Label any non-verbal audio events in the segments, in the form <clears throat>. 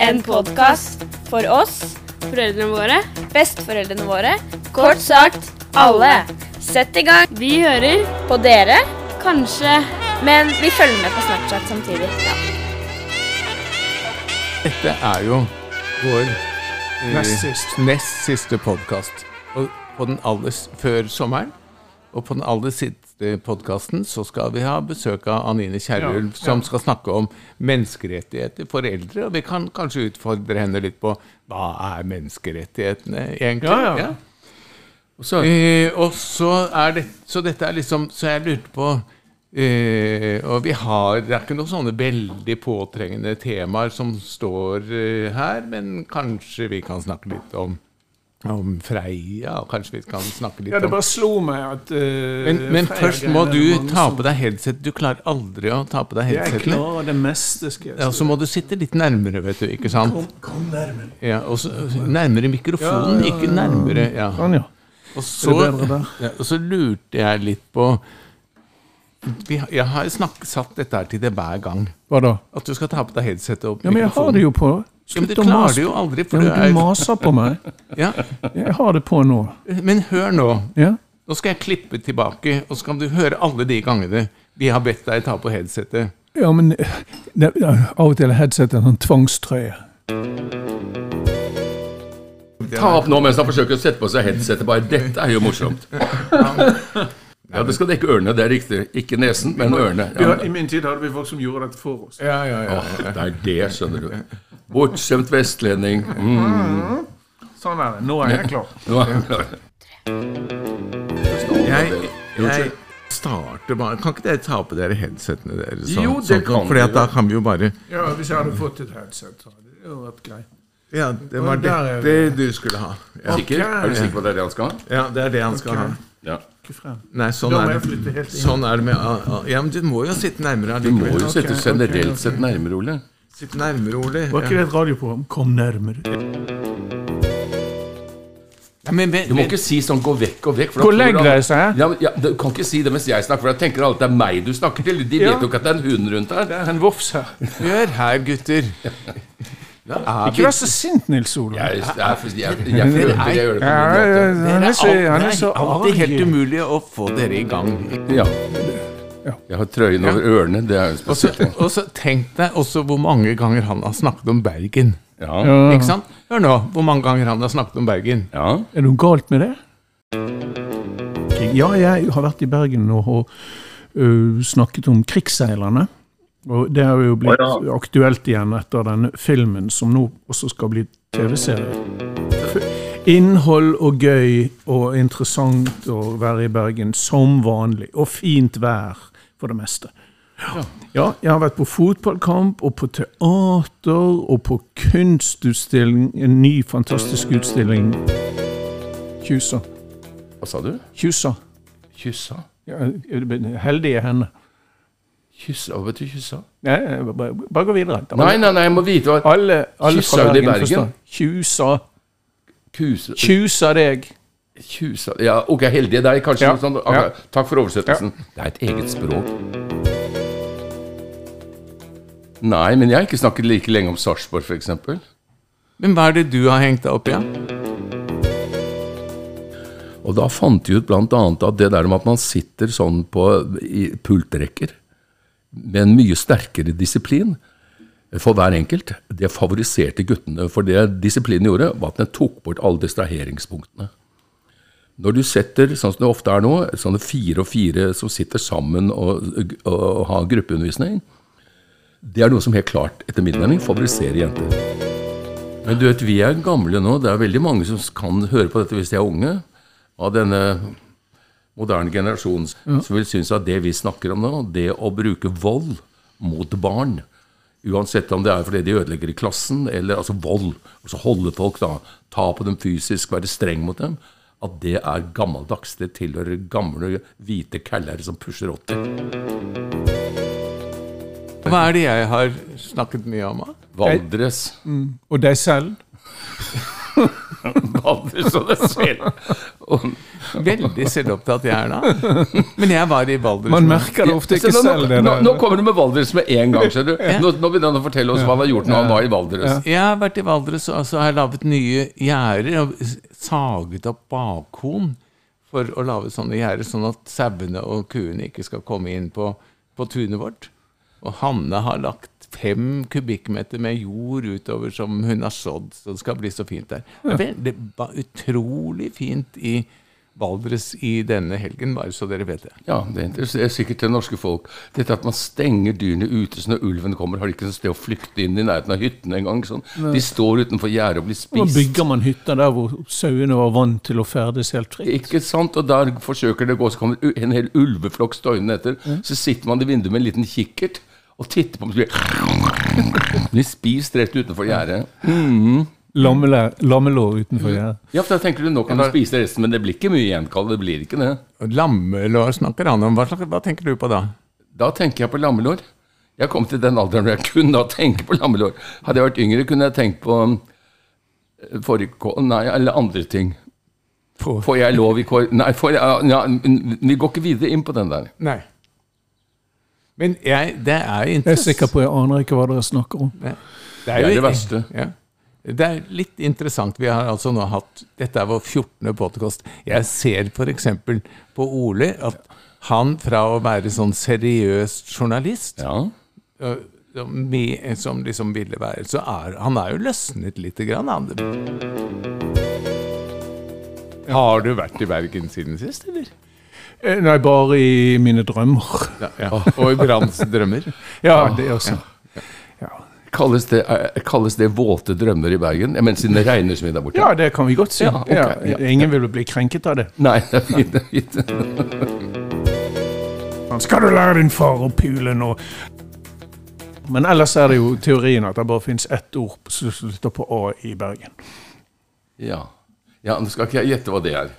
En podkast for oss, foreldrene våre, besteforeldrene våre, kort sagt alle. Sett i gang. Vi hører på dere, kanskje, men vi følger med på Snapchat samtidig. Ja. Dette er jo vår eh, Nest sist. nest siste podkast. På den aller før sommeren. Og på den aller siste podkasten så skal vi ha besøk av Anine Kierulf, Ja, ja. som skal snakke om menneskerettigheter for eldre. Og vi kan kanskje utfordre henne litt på hva er menneskerettighetene egentlig? Ja, ja. Og så, Eh, og så er det Så dette er liksom Så jeg lurte på eh, Og vi har Det er ikke noen sånne veldig påtrengende temaer som står eh, her, men kanskje vi kan snakke litt om om Freia, kanskje vi kan snakke litt om Ja, det bare slo meg at uh, Men, men først må du ta på deg headset. Du klarer aldri å ta på deg Jeg klarer det meste, skal jeg Ja, si. så må du sitte litt nærmere, vet du. Ikke sant? Kom, kom nærmere. Ja, og så, nærmere mikrofonen, Ja, ja, ikke nærmere. Ja. Sånn, ja. Og så, Er det bedre der? ja, og så lurte jeg litt på vi, Jeg har snakket, satt dette her til det hver gang. Hva da? At du skal ta på deg headsetet og Ja, men jeg har det jo på. Ja, du Slutt å klarer mase. det jo aldri, for Ja, du men er du maser på meg. <laughs> ja, Jeg har det på nå. Men hør nå. Ja? Nå skal jeg klippe tilbake, og så kan du høre alle de gangene vi har bedt deg ta på headsetet. Ja, men det, av og til er headsetet en sånn tvangstrøye. ta opp nå mens han forsøker å sette på seg headsetet. Bare dette er jo morsomt. <laughs> Ja, det skal dekke ørene, det er riktig. Ikke nesen, men ørene. Ja, I min tid hadde vi folk som gjorde dette for oss. Ja, ja, ja. Åh, det er det, skjønner du. Bortskjemt vestlending. Mm. Sånn er det. Nå er jeg klar. Nå er jeg klar. Jeg, jeg starter bare Kan ikke dere ta på dere headsetene deres? sånn- Jo, det sånn, kan fordi vi at da kan vi jo bare Ja, Hvis jeg hadde fått et headset, så hadde det jo vært greit. Ja, det var dette er dette du skulle ha. Ja, Sikker? Er du sikker på at det er det han skal ha? ja det er det han skal okay. ha. Ja. Ikke frem. Nei, sånn Da må er jeg det. flytte helt inn. Sånn er det med Ja, men du må jo sitte nærmere Du må jo sitte okay, generelt okay. sett nærmere, Ole. Sitte nærmere, Ole. Var ikke det et radioprogram? Kom nærmere. Ja, men, men, Du må men, ikke si sånn 'gå vekk, gå vekk'. Gå og legg deg, sa jeg. Ja, ja, du kan ikke si det mens jeg snakker, for da tenker alle at det er meg du snakker til. De Ja. vet jo ikke at det er en hund rundt her. Det er en vofs her. Hør her, gutter. Er Ikke vær så sint, Nils Olav. Jeg, jeg, jeg, jeg, gjør det på min måte. han er så, alltid helt umulig å få dere i gang. Ja. Jeg har trøyen over ørene. Det er jo spesielt. og så tenk deg også hvor mange ganger han har snakket om Bergen. Ja. Ikke sant? Hør nå hvor mange ganger han har snakket om Bergen. ja. Er det noe galt med det? Ja, jeg har vært i Bergen og har ø, snakket om krigsseilerne. Og det har jo blitt aktuelt igjen etter denne filmen, som nå også skal bli TV-serie. Innhold og gøy og interessant å være i Bergen som vanlig. Og fint vær, for det meste. Ja, jeg har vært på fotballkamp og på teater og på kunstutstilling. En ny, fantastisk utstilling. Kjusa. Hva sa du? Kjusa. Kjusa? Ja, heldige henne. Kyssa? Hva betyr kyssa? Nei, bare, bare gå videre. Nei, nei, nei, jeg må vite hva Alle, alle Kyssa hun i Bergen. Kjusa. Kuse... Kjusa deg. Kjusa Ja, ok, heldige deg, kanskje. Ja, Sånn, okay, ja. Takk for oversettelsen. Det er et eget språk. Nei, men jeg har ikke snakket like lenge om Sarpsborg, f.eks. Men hva er det du har hengt deg opp i? Ja? Og da fant de ut bl.a. at det der med at man sitter sånn på i pultrekker med en mye sterkere disiplin for hver enkelt, det favoriserte guttene. For det disiplinen gjorde, var at den tok bort alle distraheringspunktene. Når du setter, sånn som det ofte er nå, sånne fire og fire som sitter sammen og, og har gruppeundervisning, det er noe som helt klart, etter min mening, favoriserer jenter. Men du vet, vi er gamle nå. Det er veldig mange som kan høre på dette hvis de er unge. Av denne moderne generasjonen som vil synes at det vi snakker om nå, det å bruke vold mot barn Uansett om det er fordi de ødelegger i klassen, eller altså vold. Altså holde folk, da. Ta på dem fysisk, være streng mot dem. At det er gammeldags. Det tilhører gamle, hvite kæller som pusher 80. Hva er det jeg har snakket mye om? Valdres. Valdres. Og deg selv? <laughs> <laughs> Valdres så det. Og, Veldig selvopptatt jeg er da. Men jeg var i Valdres. Man merker det ofte ikke nå, selv. det nå, nå kommer du med Valdres med en gang. skjønner du? Nå, nå begynner han å fortelle oss hva han har gjort når han var i Valdres. Jeg har vært i Valdres og så har jeg laget nye gjerder og saget opp bakhorn for å lage sånne gjerder, sånn at sauene og kuene ikke skal komme inn på, på tunet vårt. Og Hanne har lagt fem kubikkmeter med jord utover som hun har sådd, så det skal bli så fint der. Det er veldig, ba- utrolig fint i Valdres i denne helgen, bare så dere vet det. Ja, Det interesserer sikkert det norske folk. Dette at man stenger dyrene ute så når ulven kommer, har de ikke noe sted å flykte inn i nærheten av hyttene engang. Sånn. De står utenfor gjerdet og blir spist. Nå bygger man hytter der hvor sauene var vant til å ferdes helt fritt. Ikke sant? Og der forsøker det å gå, så kommer en hel ulveflokk støyende etter. Så sitter man i vinduet med en liten kikkert og titter på dem. så blir- Blir spist rett utenfor gjerdet. Mm. Lammelår utenfor gjerdet. Ja, for da tenker du nå kan du spise resten, men det blir ikke mye igjen, Kalle. Det blir ikke det. Lammelår snakker han om. Hva, slags, hva tenker du på da? Da tenker jeg på lammelår. Jeg kom til den alderen hvor jeg kunne da tenke på lammelår. Hadde jeg vært yngre, kunne jeg tenkt på eh, fårikål Nei, eller andre ting. Får jeg lov i kår... Nei, får jeg, ja, vi går ikke videre inn på den der. Nei. Men jeg, det er jo Jeg er sikker på jeg aner ikke hva dere snakker om. Det Det er jo- det verste. Ja. Det er litt interessant. Vi har altså nå hatt Dette er vår 14. podkast. Jeg ser f.eks. på Ole at han fra å være sånn seriøs journalist Ja. øh, med, som liksom ville være Så er han er jo løsnet lite grann. Han. Har du vært i Bergen siden sist, eller? Eh, Nei, bare i mine drømmer. Ja. <laughs> Og i Branns drømmer? Ja, det også. Ja. Kalles det, eh, kalles det våte drømmer i Bergen? Ja, Men siden det regner så mye der borte? ja, det kan vi godt si. Ja, ok, Ja, ja. Ingen vil bli krenket av det. Nei, det er fint. Det er fint. <laughs> Skal du lære din far å pule nå? Men ellers er det jo teorien at det bare finnes ett ord som slutter på A i Bergen. Ja. ja, nå skal ikke jeg gjette hva det er.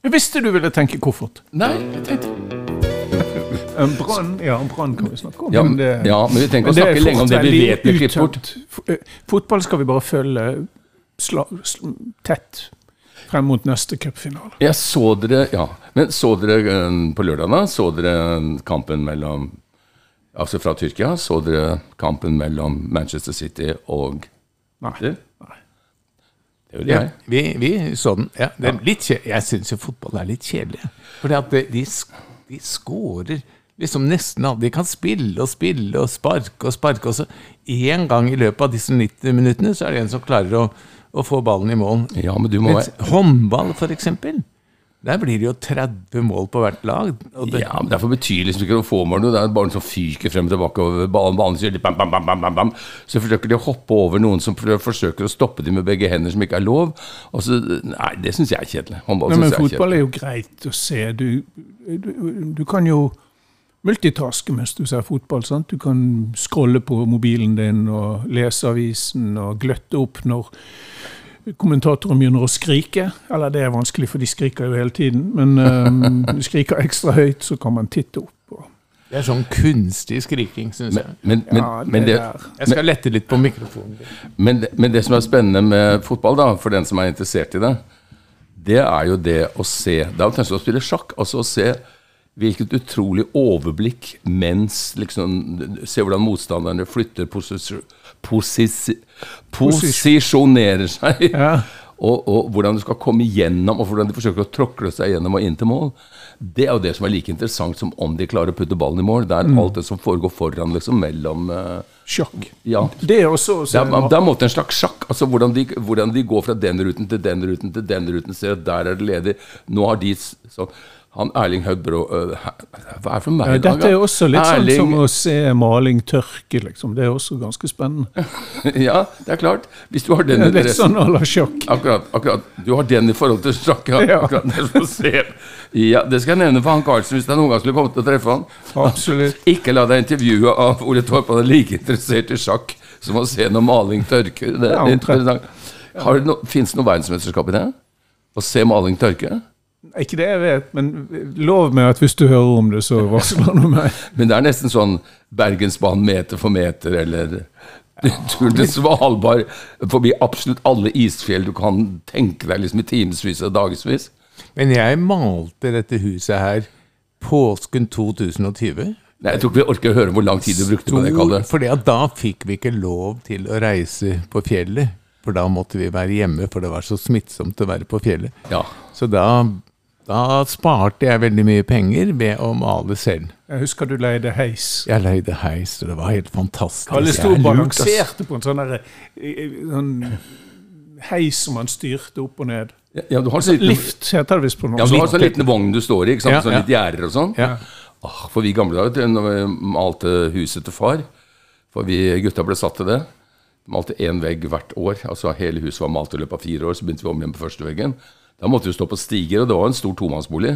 Jeg visste du ville tenke koffert. Nei, jeg tenkte <laughs> En brann ja, en brann kan vi snakke om. Ja, men det, ja, men vi trenger ikke å snakke lenge om det vi vet med klipp bort. eh, Fotball skal vi bare følge sla, sl, tett frem mot neste cupfinale. Jeg så dere Ja, men så dere eh, på lørdag, da? Så dere kampen mellom Altså fra Tyrkia? Så dere kampen mellom Manchester City og Nei. Det, gjorde Ja, vi, vi så den. Ja, det er litt jeg syns jo fotball er litt kjedelig. Fordi at de, de skårer liksom nesten alle. De kan spille og spille og sparke og sparke. Og så én gang i løpet av disse 90 minuttene så er det en som klarer å, å få ballen i mål. Ja, men du må Mens håndball, for eksempel, der blir det jo 30 mål på hvert lag. Og det, ja, men Derfor betyr liksom ikke noe få mål noe. Det er bare noen som fyker frem og tilbake over banen. banen så, bam, bam, bam, bam, bam, så forsøker de å hoppe over noen som forsøker å stoppe dem med begge hender, som ikke er lov. Og så, nei, det syns jeg er kjedelig. Håndball Nei, men er fotball er jo greit å se. Du, du, du kan jo multitaske mens du ser fotball. sant? Du kan scrolle på mobilen din og lese avisen og gløtte opp når kommentatoren begynner å skrike. Eller det er vanskelig, for de skriker jo hele tiden. Men um, <laughs> de skriker ekstra høyt, så kan man titte opp. Det er sånn kunstig skriking, syns jeg. Men, men, ja, men, det, der. Jeg skal lette litt på mikrofonen. men, det, men det som er spennende med fotball, da, for den som er interessert i det, det er jo det å se Det er jo kanskje å spille sjakk. Altså å se hvilket utrolig overblikk mens liksom Se hvordan motstanderne flytter posis, posis, posisjonerer seg. Ja. Og, og hvordan du skal komme gjennom, og hvordan de forsøker å tråkle seg gjennom og inn til mål. Det er jo det som er like interessant som om de klarer å putte ballen i mål. Det er alt det som foregår foran, liksom, mellom uh, Sjakk. Ja. Det er også Det er, det er en måte en slags sjakk. altså hvordan de, hvordan de går fra den ruten til den ruten til den ruten. At der er det ledig. Nå har de sånn. Han Erling Hødbrå øh, Hva er det for meg? Dette er også litt Erling- sånn som å se maling tørke, liksom. Det er også ganske spennende. <laughs> Ja, det er klart. Hvis du har den Det er litt sånn à la sjakk. Akkurat, akkurat. Du har den i forhold til sjakk. Ja. <laughs> Akkurat, det, ja, det skal jeg nevne for han Karlsen hvis jeg noen gang skulle komme til å treffe han. Absolutt. <laughs> Ikke la deg intervjue av Ole Torp, han er like interessert i sjakk som å se når maling tørker. Det Ja, er det no, Fins det noe verdensmesterskap i det? Å se maling tørke? Ikke det jeg vet, men lov meg at hvis du hører om det, så <laughs> varsler du meg. Men det er nesten sånn Bergensbanen meter for meter, eller tur til Svalbard forbi absolutt alle isfjell du kan tenke deg liksom i timevis og dagevis. Men jeg malte dette huset her påsken 2020. Nei, Jeg tror ikke vi orker å høre hvor lang tid du brukte på det, Kalle. fordi at da fikk vi ikke lov til å reise på fjellet. For da måtte vi være hjemme, for det var så smittsomt å være på fjellet. Ja. Så da, da sparte jeg veldig mye penger ved å male selv. Jeg husker du leide heis. Jeg leide heis, og det var helt fantastisk. Alle sto og er balanserte på en sånn sånn heis som man styrte opp og ned. ja, du har så liten, Lift heter det visst på ja, du har så norsk. liten vogn du står i, ikke sant? Ja, sånn ja. litt gjerder og sånn. Ja. Ah, for vi gamle dager, når vi malte huset til far, for vi gutta ble satt til det, malte én vegg hvert år, altså hele huset var malt i løpet av fire år, så begynte vi om igjen på første veggen. Da måtte du stå på stiger, og det var en stor tomannsbolig.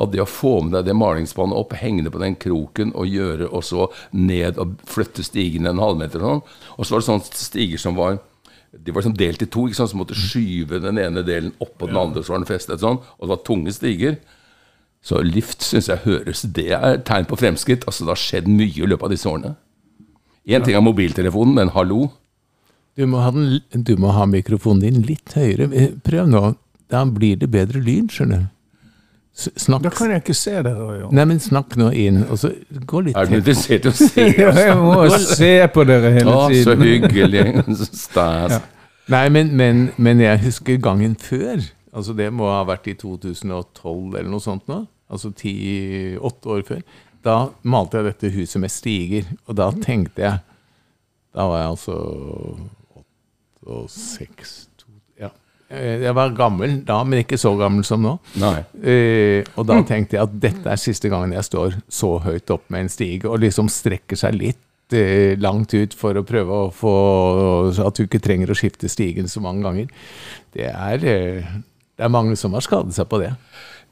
Og det å få med deg det malingsspannet opp, henge det på den kroken og gjøre, og så ned og flytte stigen en halvmeter og sånn. Og så var det sånne stiger som var de var liksom delt i to, ikke sant? så måtte skyve den ene delen oppå den andre, så var den festet sånn, og det var tunge stiger. Så lift syns jeg høres Det er tegn på fremskritt. Altså Det har skjedd mye i løpet av disse årene. Én ting er mobiltelefonen, men hallo. Du må, ha den, du må ha mikrofonen din litt høyere. Eh, Prøv nå da blir det bedre lyd, skjønner du. Snakk. Da kan jeg ikke se dere. Nei, men snakk nå inn. og så gå litt Er du interessert i å se? <laughs> ja, jeg må se på dere hele tiden. Å, så hyggelig. <laughs> <laughs> Så stas. Ja. Nei, men, men, men, jeg husker gangen før. Altså Det må ha vært i 2012 eller noe sånt. nå, Altså ti, åtte år før. Da malte jeg dette huset med stiger. Og da tenkte jeg Da var jeg altså 68 jeg var gammel da, men ikke så gammel som nå. Eh, og da tenkte jeg at dette er siste gangen jeg står så høyt opp med en stige, og liksom strekker seg litt uh, langt ut for å prøve å få At du ikke trenger å skifte stigen så mange ganger. Det er, uh, det er mange som har skadet seg på det.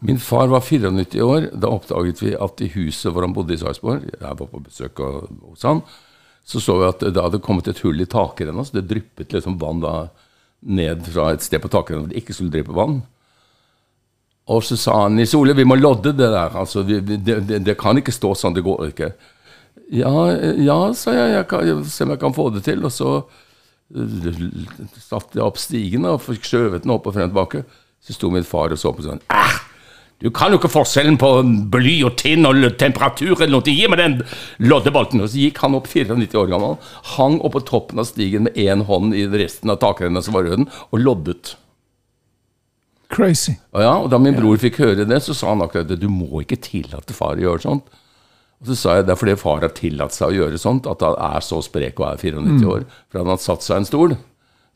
Min far var 94 år. Da oppdaget vi at i huset hvor han bodde i Sarpsborg Jeg var på besøk hos han. Så så vi at det hadde kommet et hull i takrenna, så det dryppet liksom vann da ned fra et sted på taket hvor det ikke skulle dryppe vann. Og så sa han Nils Ole, vi må lodde det der. Altså, vi, det, det, det kan ikke stå sånn, det går ikke. Ja, ja sa jeg, jeg kan se om jeg kan få det til. Og så eh, satte jeg opp stigen og skjøvet den opp og frem og tilbake. Så sto min far og så på sånn «Ah, Du kan jo ikke forskjellen på bly og tinn og temperatur eller noe. Gi meg den loddebolten. Og så gikk han opp 94 år gammel, hang oppå toppen av stigen med én hånd i resten av takrenna som var røden, og loddet. Crazy. Og, ja, og da min bror fikk høre det, så sa han akkurat det. Du må ikke tillate far å gjøre sånt. Og så sa jeg det er fordi far har tillatt seg å gjøre sånt, at han er så sprek og er 94 år. For han hadde satt seg en stol,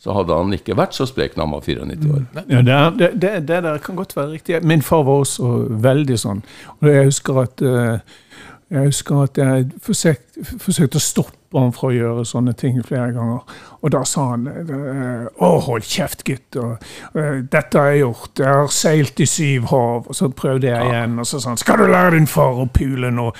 så hadde han ikke vært så sprek når han var 94 år. Ja, det, er, det, det, det der kan godt være riktig. Min far var også veldig sånn. Og jeg husker at eh, jeg husker at jeg forsøkte, forsøkte å stoppe han fra å gjøre sånne ting flere ganger. Og da sa han eh, 'Å, hold kjeft, gutt'. Og, eh, 'Dette har jeg gjort. Jeg har seilt i syv hav.' Og så prøvde jeg igjen, og så sa han 'Skal du lære din far å pule nå?'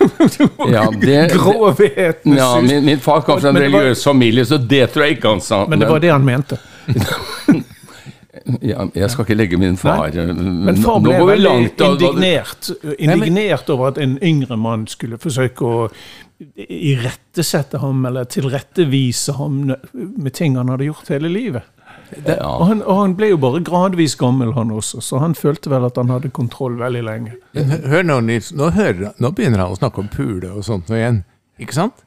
<laughs> Ja, det- Grovheten Ja, min, min far kom fra en religiøs familie, så det tror jeg ikke han sa. Men det var det han mente. <laughs> ja, jeg skal ikke legge min far Men far ble veldig indignert, indignert over at en yngre mann skulle forsøke å irettesette ham eller tilrettevise ham med ting han hadde gjort hele livet. Og, Ja. han, og han ble jo bare gradvis gammel, han også, så han følte vel at han hadde kontroll veldig lenge. Hør nå, Nils. Nå, hører, nå begynner han å snakke om pule og sånt nå igjen. Ikke sant?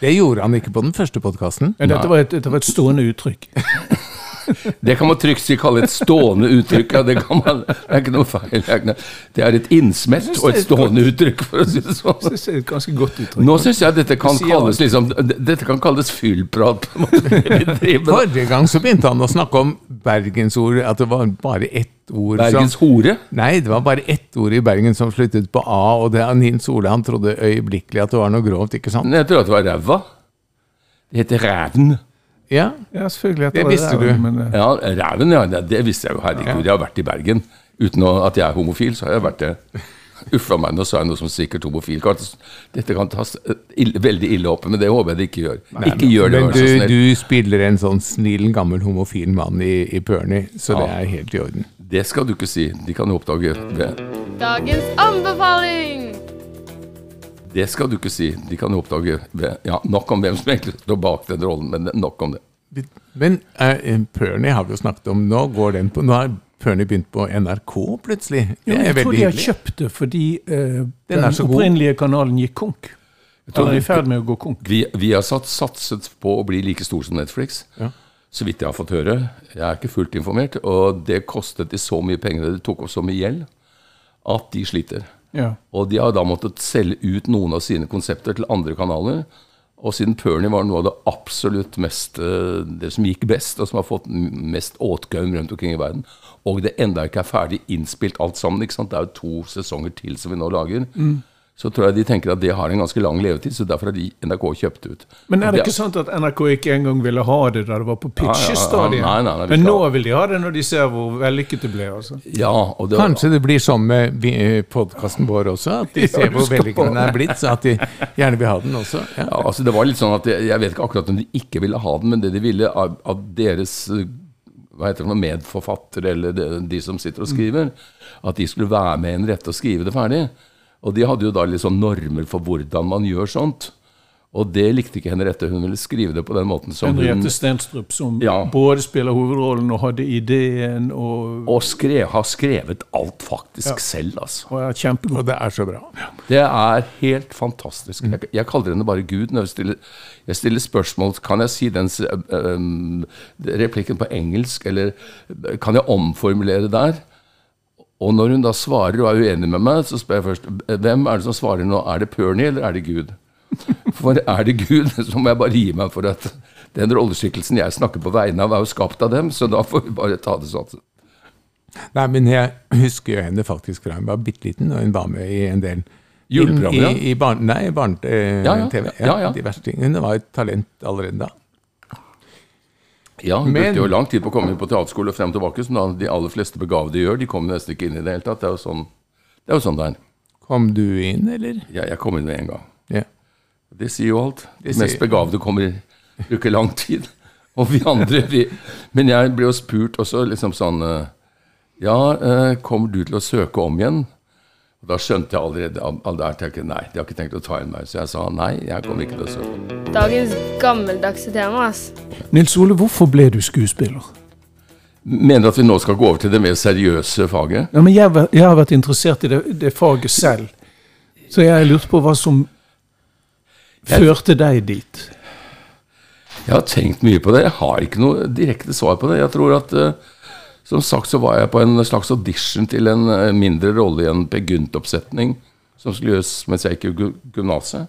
Det gjorde han ikke på den første podkasten. Ja, dette, dette var et stående uttrykk. <laughs> Det kan man trygt kalle et stående uttrykk. Ja, det, kan man, det er ikke noe feil. Det er, et innsmett og et stående uttrykk, for å si det Jeg sånn. synes det er et ganske godt uttrykk. Nå syns jeg dette kan kalles liksom, Dette kan kalles fyllprat. Forrige gang så begynte han å snakke om bergensordet, At det var bare ett ord Bergens som hore? Nei, det var bare ett ord i Bergen som sluttet på A, og det er Nils Ole han trodde øyeblikkelig at det var noe grovt, ikke sant? Jeg tror at det var ræva. Det heter ræven. Ja, Ja, selvfølgelig. Det visste du. Men, eh, Ja, ræven, ja. Det, det visste jeg jo. Herregud, jeg har vært i Bergen. Uten å, at jeg er homofil, så har jeg vært det. Uffa meg, nå sa jeg noe som sikkert homofil. Dette kan tas eh, ille, veldig ille opp, men det håper jeg det ikke gjør. ikke gjør det, Men du, du spiller en sånn snill, gammel homofil mann i, i Perny, så det er helt i orden. Det skal du ikke si. De kan jo oppdage det. Dagens anbefaling! Det skal du ikke si. De kan jo oppdage. Ja, nok om hvem som egentlig står bak den rollen, men nok om det. Men uh, Pernie har vi jo snakket om. Nå går den på Nå har Pernie begynt på NRK plutselig. Det jeg tror de har hyggelig. kjøpt det fordi uh, den, den så god. opprinnelige kanalen gikk konk. Eller er i ferd med å gå konk. Vi, vi har satt, satset på å bli like stor som Netflix. Ja. Så vidt jeg har fått høre. Jeg er ikke fullt informert. Og det kostet de så mye penger, det tok opp så mye gjeld, at de sliter. Ja. Og de har da måttet selge ut noen av sine konsepter til andre kanaler. Og siden Pernie var noe av det absolutt mest eh, Det som gikk best, og som har fått mest åtgaum rundt omkring i verden, og det enda ikke er ferdig innspilt alt sammen, ikke sant? det er jo to sesonger til som vi nå lager, så tror jeg de tenker at det har en ganske lang levetid, så derfor har de NRK kjøpt ut. Men er det ikke sant at NRK ikke engang ville ha det da det var på pitchestadiet? Ja, ja, ja. Men nå vil de ha det når de ser hvor vellykket det ble. altså. Ja, og det, Kanskje det blir sånn med podkasten vår også, at de <laughs> ser hvor vellykket den er blitt, så at de gjerne vil ha den også. Ja. Ja, altså det var litt sånn at jeg, jeg vet ikke akkurat om de ikke ville ha den, men det de ville av, av deres eh, hva heter det, medforfattere, eller de, de som sitter og skriver, at de skulle være med en rette og skrive det ferdig. Og de hadde jo da sånn normer for hvordan man gjør sånt. Og det likte ikke Henriette. Hun ville skrive det på den måten som hun Henriette Stenstrup, som Ja. både spiller hovedrollen og hadde ideen og, Og skrev, har skrevet alt faktisk Ja. selv, altså. og er kjempegod. Det er så bra. Det er helt fantastisk. Jeg, jeg kaller henne bare Gud når jeg stiller, jeg stiller spørsmål. Kan jeg si den øh, replikken på engelsk, eller kan jeg omformulere der? Og når hun da svarer og er uenig med meg, så spør jeg først hvem er det som svarer nå. Er det Pernie, eller er det Gud? For er det Gud, <laughs> så må jeg bare gi meg for at den rolleskikkelsen jeg snakker på vegne av, er jo skapt av dem, så da får vi bare ta det sånn. Nei, men jeg husker jo henne faktisk fra hun var bitte liten, og hun var med i en del Juleprogrammer, ja. I, i barn, nei, barne-TV. Ja, ja, ja, ja. verste tingene, Hun var et talent allerede da. Ja, hun Men- brukte jo lang tid på å komme inn på teaterskole og frem og tilbake, som da de aller fleste begavede gjør. De kommer nesten ikke inn i det hele tatt. Det er jo sånn det er. Jo sånn det er. Kom du inn, eller? Ja, jeg kom inn med en gang. Ja. Det sier jo alt. De mest begavede kommer, bruker lang tid. <laughs> Og vi andre vi, Men jeg ble jo spurt også liksom sånn eh, Ja, eh, kommer du til å søke om igjen? Og Da skjønte jeg allerede all al- der, tenkte Nei, de har ikke tenkt å ta inn meg. Så jeg sa nei, jeg kommer ikke til å søke. Dagens gammeldagse tema, ass. Nils Ole, hvorfor ble du skuespiller? Mener du at vi nå skal gå over til det mer seriøse faget? Ja, men jeg, jeg har vært interessert i det, det faget selv. Så jeg lurte på hva som Jeg- førte deg dit. Jeg har tenkt mye på det. Jeg har ikke noe direkte svar på det. Jeg tror at eh, Som sagt så var jeg på en slags audition til en eh, mindre rolle i en Per Gynt-oppsetning som skulle gjøres mens jeg gikk i gymnaset.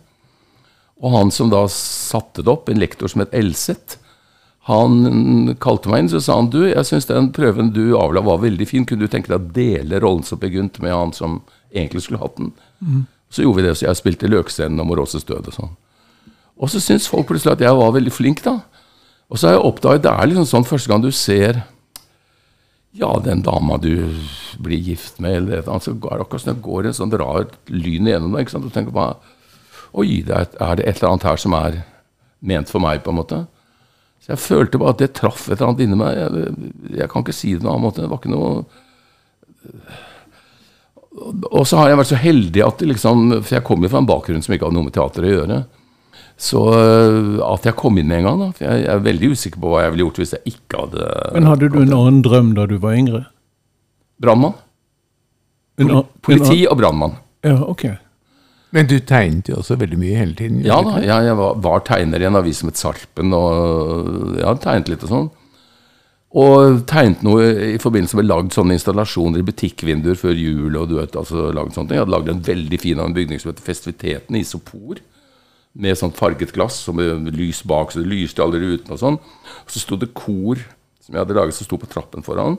Og han som da satte det opp, en lektor som het Elseth, han kalte meg inn så sa han, du, jeg syns den prøven du avla var veldig fin. Kunne du tenke deg å dele rollen som Per Gynt med han som egentlig skulle hatt den? Så gjorde vi det, så jeg spilte Løkscenen og Moråses død og sånn. Og så syns folk plutselig at jeg var veldig flink, da. Og så har jeg oppdaget det er liksom sånn første gang du ser ja, den dama du blir gift med, eller et eller annet, så går det akkurat det går en sånn rar lyn igjennom deg. ikke sant? Du tenker bare Oi, det er, er det et eller annet her som er ment for meg, på en måte? Så jeg følte bare at det traff et eller annet inni meg. Jeg, jeg kan ikke si det på noen annen måte. Det var ikke noe Og så har jeg vært så heldig at liksom For jeg kom jo fra en bakgrunn som ikke hadde noe med teater å gjøre. Så øh, at jeg kom inn med en gang, da. For jeg, jeg er veldig usikker på hva jeg ville gjort hvis jeg ikke hadde Men hadde du en annen drøm da du var yngre? Brannmann. Politi og brannmann. Ja, ok. Men du tegnet jo også veldig mye hele tiden. Ja da, jeg, jeg var, var tegner i en avis som het Sarpen, og jeg hadde tegnet litt og sånn. Og tegnet noe i forbindelse med lagd sånne installasjoner i butikkvinduer før jul. og du vet, altså lagd sånne ting. Jeg hadde lagd en veldig fin av en bygning som heter Festiviteten i Isopor. Med sånn farget glass og med lys bak, så det lyste i alle rutene og sånn. Og så sto det kor som jeg hadde laget, som sto på trappen foran.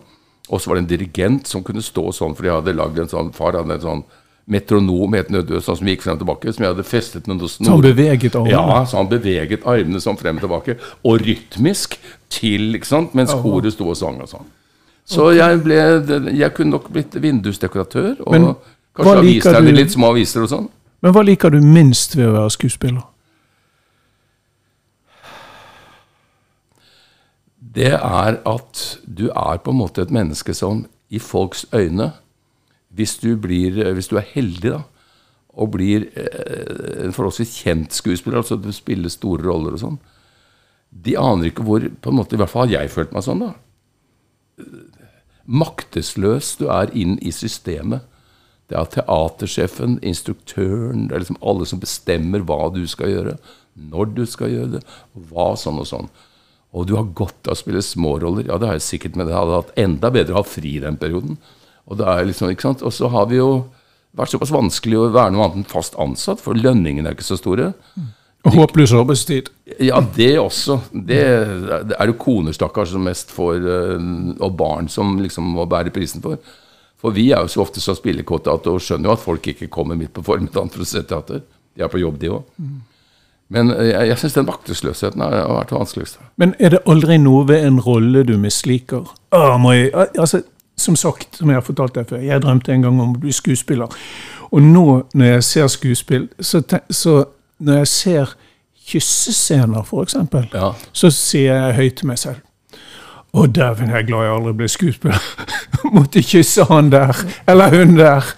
Og så var det en dirigent som kunne stå sånn, for jeg hadde lagd en sånn Far hadde en sånn metronom, helt nødvendig, sånn som gikk frem og tilbake, som jeg hadde festet med noe Så han beveget armene? Ja, så han beveget armene sånn frem og tilbake, og rytmisk til, ikke sant, mens koret sto og sang og sånn. Så jeg ble Jeg kunne nok blitt vindusdekoratør, og Men kanskje aviser, du- litt små aviser og sånn. Men hva liker du minst ved å være skuespiller? det er at du er på en måte et menneske som i folks øyne Hvis du, blir, hvis du er heldig da, og blir eh, en forholdsvis kjent skuespiller, altså du spiller store roller og sånn De aner ikke hvor på en måte, I hvert fall har jeg følt meg sånn. da, Maktesløs du er inn i systemet. Det er teatersjefen, instruktøren, det er liksom alle som bestemmer hva du skal gjøre, når du skal gjøre det, og hva sånn og sånn. Og du har godt av å spille småroller. Ja, det har jeg sikkert, men det hadde hatt enda bedre å ha fri den perioden. Og det er liksom, ikke sant? Og så har vi jo vært såpass vanskelig å være noe annet enn fast ansatt, for lønningene er ikke så store. Og håpløs arbeidstid. Ja, det også. Det, det er jo koner, stakkars, som mest får, eh, og barn som liksom må bære prisen for. For vi er jo så ofte så spillekåte at og skjønner jo at folk ikke kommer midt på formiddagen for å se teater. De er på jobb, de òg. Men eh, jeg, jeg syns den maktesløsheten har vært vanskeligst. Men er det aldri noe ved en rolle du misliker? Åh, må jeg, altså, som sagt, som jeg har fortalt deg før, jeg drømte en gang om å bli skuespiller. Og nå når jeg ser skuespill, så, så når jeg ser kyssescener, f.eks., Ja. så sier jeg høyt til meg selv Å, dæven, jeg er glad jeg aldri ble skuespiller. <laughs> Måtte kysse han der, eller hun der.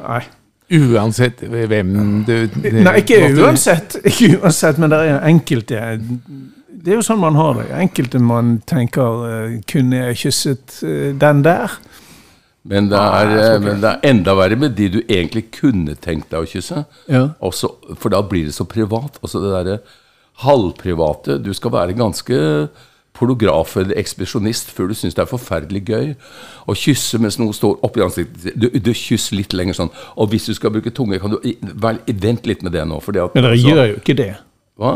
Nei. Uansett hvem du Nei, ikke uansett, ikke uansett, men det er enkelte Det er jo sånn man har det. Enkelte man tenker eh, Kunne jeg kysset eh, den der? Men det, er, eh, men det er enda verre med de du egentlig kunne tenkt deg å kysse. Ja. Også, for da blir det så privat. Altså det derre halvprivate. Du skal være ganske pornograf eller ekspedisjonist før du syns det er forferdelig gøy å kysse mens noe står oppi ansiktet Du, du kysser litt lenger sånn. Og hvis du skal bruke tunge, kan du vel, Vent litt med det nå. Fordi at, Men dere så- gjør jo ikke det. Hva?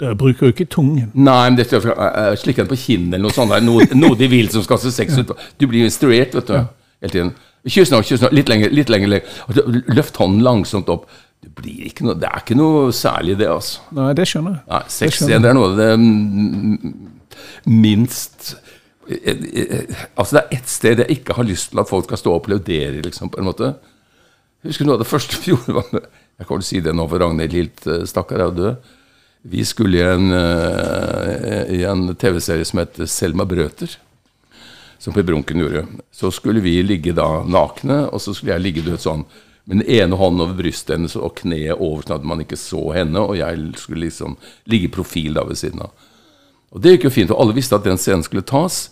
Dere bruker jo ikke tungen. Nei, men dette er slikke den på kinnet eller noe sånt. Noe, noe de vil som skal se sex ut. Du blir instruert, vet du. Hele tiden. Kyss nå, kyss nå. Litt lenger, litt lenger. Løft hånden langsomt opp. Det blir ikke noe, det er ikke noe særlig, det, altså. Nei, det skjønner jeg. Nei, Det Sex skjønner igjen, det er noe av det mm, minst eh, eh, Altså, det er ett sted jeg ikke har lyst til at folk skal stå og applaudere, liksom, på en måte. Jeg husker noe av det første vi <laughs> gjorde var med, Jeg kan vel si det nå, for Ragnhild Hilt, eh, stakkar, er død. Vi skulle i en, en TV-serie som het Selma Brøter, som Per Brunken gjorde. Så skulle vi ligge da nakne, og så skulle jeg ligge vet, sånn med den ene hånden over brystet hennes og kneet over, sånn at man ikke så henne, og jeg skulle liksom ligge i profil da ved siden av. Og det gikk jo fint, og alle visste at den scenen skulle tas.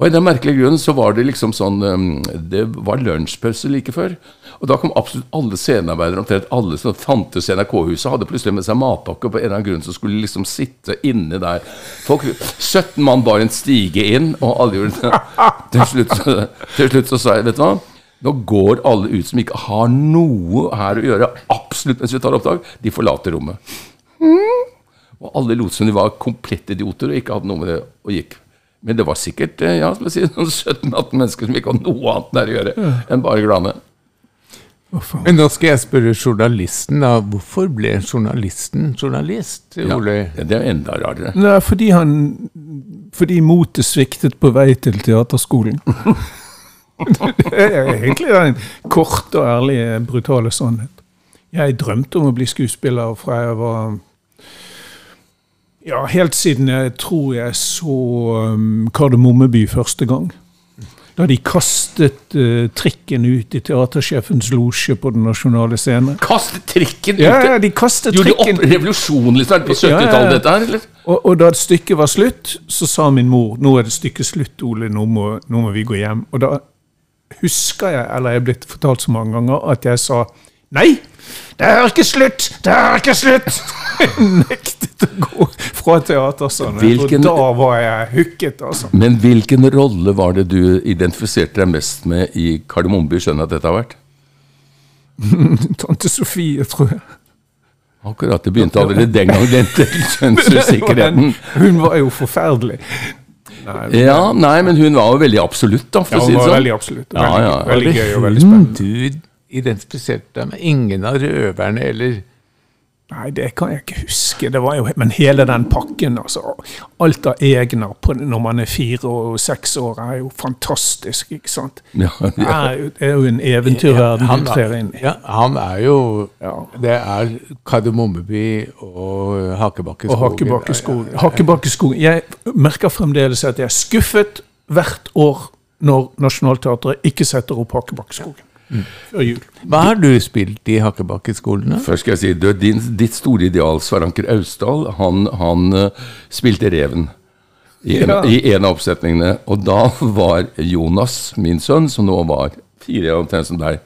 Og i den merkelige grunnen så var det liksom sånn um, Det var lunsjpause like før. Og da kom absolutt alle scenearbeidere, omtrent alle som fantes i NRK-huset, hadde plutselig med seg matpakke, og på en eller annen grunn så skulle de liksom sitte inne der. Folk, 17 mann bar en stige inn, og alle gjorde det. Til slutt, til slutt så sa jeg, vet du hva nå går alle ut som ikke har noe her å gjøre, absolutt mens vi tar opptak. De forlater rommet. Og alle lot som de var komplette idioter og ikke hadde noe med det å gikk. Men det var sikkert eh, ja, si, <laughs> noen 17-18 mennesker som ikke hadde noe annet der å gjøre enn bare glane. Men nå skal jeg spørre journalisten, da. Hvorfor ble journalisten journalist, Ja, det er enda rarere. Nei, fordi han Fordi motet sviktet på vei til teaterskolen. <laughs> det er egentlig den korte og ærlige, brutale sannhet. Jeg drømte om å bli skuespiller fra jeg var Ja, helt siden jeg tror jeg så um, Kardemommeby første gang. Da de kastet uh, trikken ut i teatersjefens losje på Den nasjonale scene. Kastet trikken ut! Ja, ja, de kastet Gjorde de trikken opp revolusjon liksom, på Ja, ja, ja. 70-tallet, dette her? eller? Og, og da stykket var slutt, så sa min mor nå er det stykket slutt, Ole, nå må, nå må vi gå hjem. Og da husker jeg, eller jeg er blitt fortalt så mange ganger, at jeg sa nei, det er ikke slutt, det er ikke slutt! Jeg <laughs> nektet å gå fra teatersalen. Hvilken- da var jeg hooket, altså. Men hvilken rolle var det du identifiserte deg mest med i Kardemommeby? Skjønner at dette har vært? <laughs> Tante Sofie, tror jeg. Akkurat, det begynte allerede den gang, den <laughs> kjønnsusikkerheten. Hun var jo forferdelig. Nei, Ja, nei, men hun var jo veldig absolutt, da, for ja, å si det var sånn. veldig absolutt. Veldig, ja. veldig gøy og veldig spennende. du identifiserte deg med ingen av røverne eller Nei, det kan jeg ikke huske. Det var jo, men hele den pakken, altså. Alt av egner på, når man er fire og seks år, er jo fantastisk, ikke sant? <laughs> Ja, Det ja. er, jo- det er jo en eventyrverden han, du trer inn i. ja, han er jo Ja. Det er Kardemommeby og Hakebakkeskogen. Og Hakkebakkeskogen. Hakkebakkeskogen. Jeg merker fremdeles at jeg er skuffet hvert år når Nationaltheatret ikke setter opp Hakkebakkeskogen. Og jul. Hva har du spilt i Hakkebakkeskolen? Først skal jeg si, du, din, ditt store ideal, Svaranker Austdal, han, han uh, spilte Reven. I en, Ja. I en av oppsetningene. Og da var Jonas, min sønn, som nå var fire, omtrent som deg,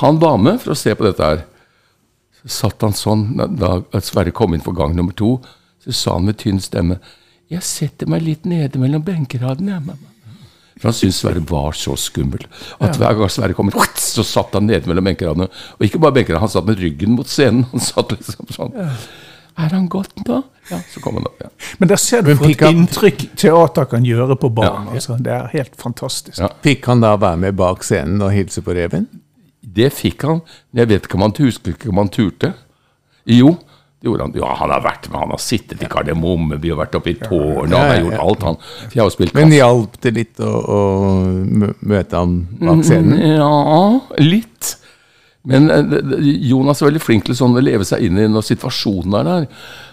han var med for å se på dette her. Så satt han sånn da Sverre kom inn for gang nummer to. Så sa han med tynn stemme Jeg setter meg litt nede mellom benkeradene, jeg, mamma. For han syntes Sverre var så skummel. At hver gang Sverre kom så satt han nede mellom benkeradene. Og ikke bare benkeradene, han satt med ryggen mot scenen. Han satt liksom sånn Er han godt nå? Ja, så kom han opp. Ja. Men der ser du Men for et han- inntrykk teater kan gjøre på barn. Ja. Altså. Det er helt fantastisk. Ja. Fikk han da være med bak scenen og hilse på reven? Det fikk han. Jeg vet ikke om han husker ikke om han turte. Jo, han. Ja, han har vært med, han har sittet i Kardemomme, vi har vært oppe i tårnet, han har gjort alt, han. For jeg har spilt Men hjalp det litt å, å møte han bak scenen? Ja, litt. Men eh, Jonas er veldig flink til sånn å leve seg inn i når situasjonen er der.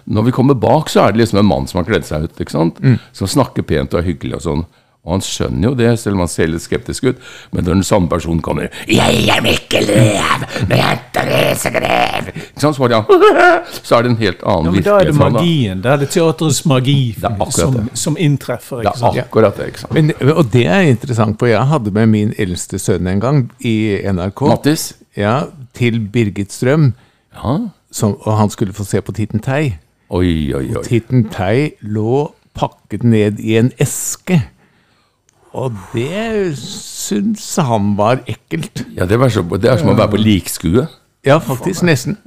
Når vi kommer bak, så er det liksom en mann som har kledd seg ut, ikke sant? som snakker pent og er hyggelig og sånn. Og han skjønner jo det, selv om han ser litt skeptisk ut. Men når den samme personen kommer 'Jeg er Mikkel Rev, med Therese Grev', Ikke sant? Så, var han, så er det en helt annen Ja, men da er det virkelighet. magien. Da er det teaterets magi det som, det. som inntreffer. Det Ikke sant? er akkurat det. ikke sant? Men, og det er interessant, for jeg hadde med min eldste sønn en gang i NRK. Mattis? Ja, til Birgit Strøm, Ja. som, og han skulle få se på Titten Tei. Oi, oi, oi. Titten Tei lå pakket ned i en eske. Og det syns han var ekkelt. Ja, det, var så, det er som å være på likskue. Ja, faktisk. Nesten.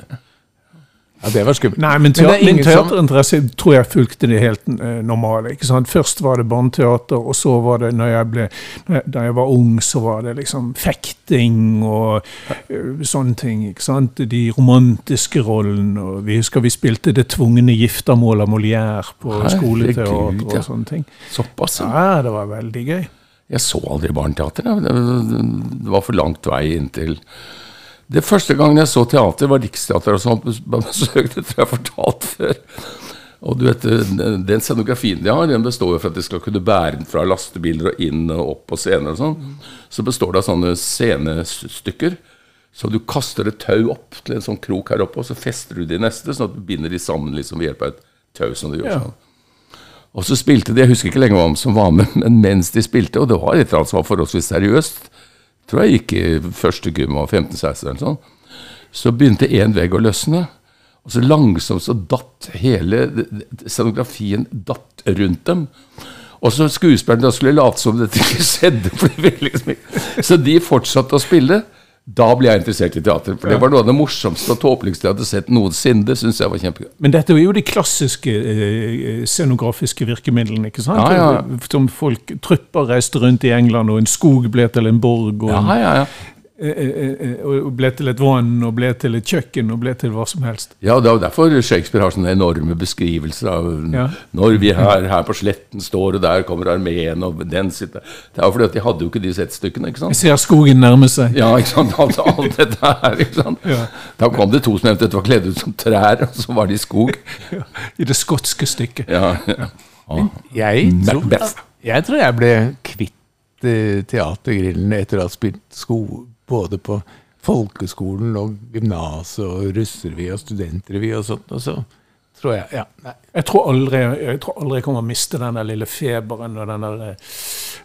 Ja, det var skummelt. Nei, men, er teater, ingen teaterinteresse tror jeg fulgte det helt uh, normale. ikke sant? Først var det barneteater, og så var det, når jeg ble, da jeg var ung, så var det liksom fekting og uh, sånne ting. ikke sant? De romantiske rollene. og Vi husker vi spilte 'Det tvungne giftermål' av Molière på Herregud, skoleteater og sånne ting. Såpass. ja. Ja, det var veldig gøy. Jeg så aldri barneteater. Det var for langt vei inntil Det første gangen jeg så teater, var Riksteatret og sånn på besøk. Det tror jeg fortalt før. Og du vet, Den scenografien de har, den består jo for at de skal kunne bære den fra lastebiler og inn og opp på scener og sånn. Så består det av sånne scenestykker. Så du kaster et tau opp til en sånn krok her oppe, og så fester du de neste, sånn at du binder de sammen liksom ved hjelp av et tau. som du gjør Ja. Og så spilte de, jeg husker ikke lenger hvem som var med, men mens de spilte, og det var et eller annet som var forholdsvis seriøst, tror jeg gikk i første gym var 15-16 eller sånn, så begynte en vegg å løsne. Og så langsomt så datt hele scenografien datt rundt dem. Og så skuespillerne skulle late som dette ikke skjedde. <laughs> For de ville liksom ikke. Så de fortsatte å spille. Da ble jeg interessert i teater. For det var noe av det morsomste og tåpeligste jeg hadde sett noensinne. Det syns jeg var kjempegøy. Men dette er jo de klassiske eh, scenografiske virkemidlene. ikke sant? Ja, ja. Som folk Trupper reiste rundt i England, og en skog ble til en borg. og Ja, ja, ja. Eh, eh, eh, og ble til et vann, og ble til et kjøkken, og ble til hva som helst. Ja, det er derfor Shakespeare har sånne enorme beskrivelser av Ja. når vi her, her på sletten står, og der kommer armeen, og den sitter Det er fordi at de hadde jo ikke de settstykkene, ikke Jeg ser skogen nærme seg. Ja, ikke sant? Altså, alt dette her, ikke sant? Ja. Da kom det to som eventuelt var kledd ut som trær, og så var de skog. I det skotske stykket. Ja, ja. Jeg tror, jeg tror jeg ble kvitt teatergrillen etter å ha spilt sko både på folkeskolen og gymnaset og russerevy og studentrevy og sånt. Og så tror jeg Ja, nei. Jeg tror aldri jeg tror aldri jeg kommer til å miste den der lille feberen og den der eh,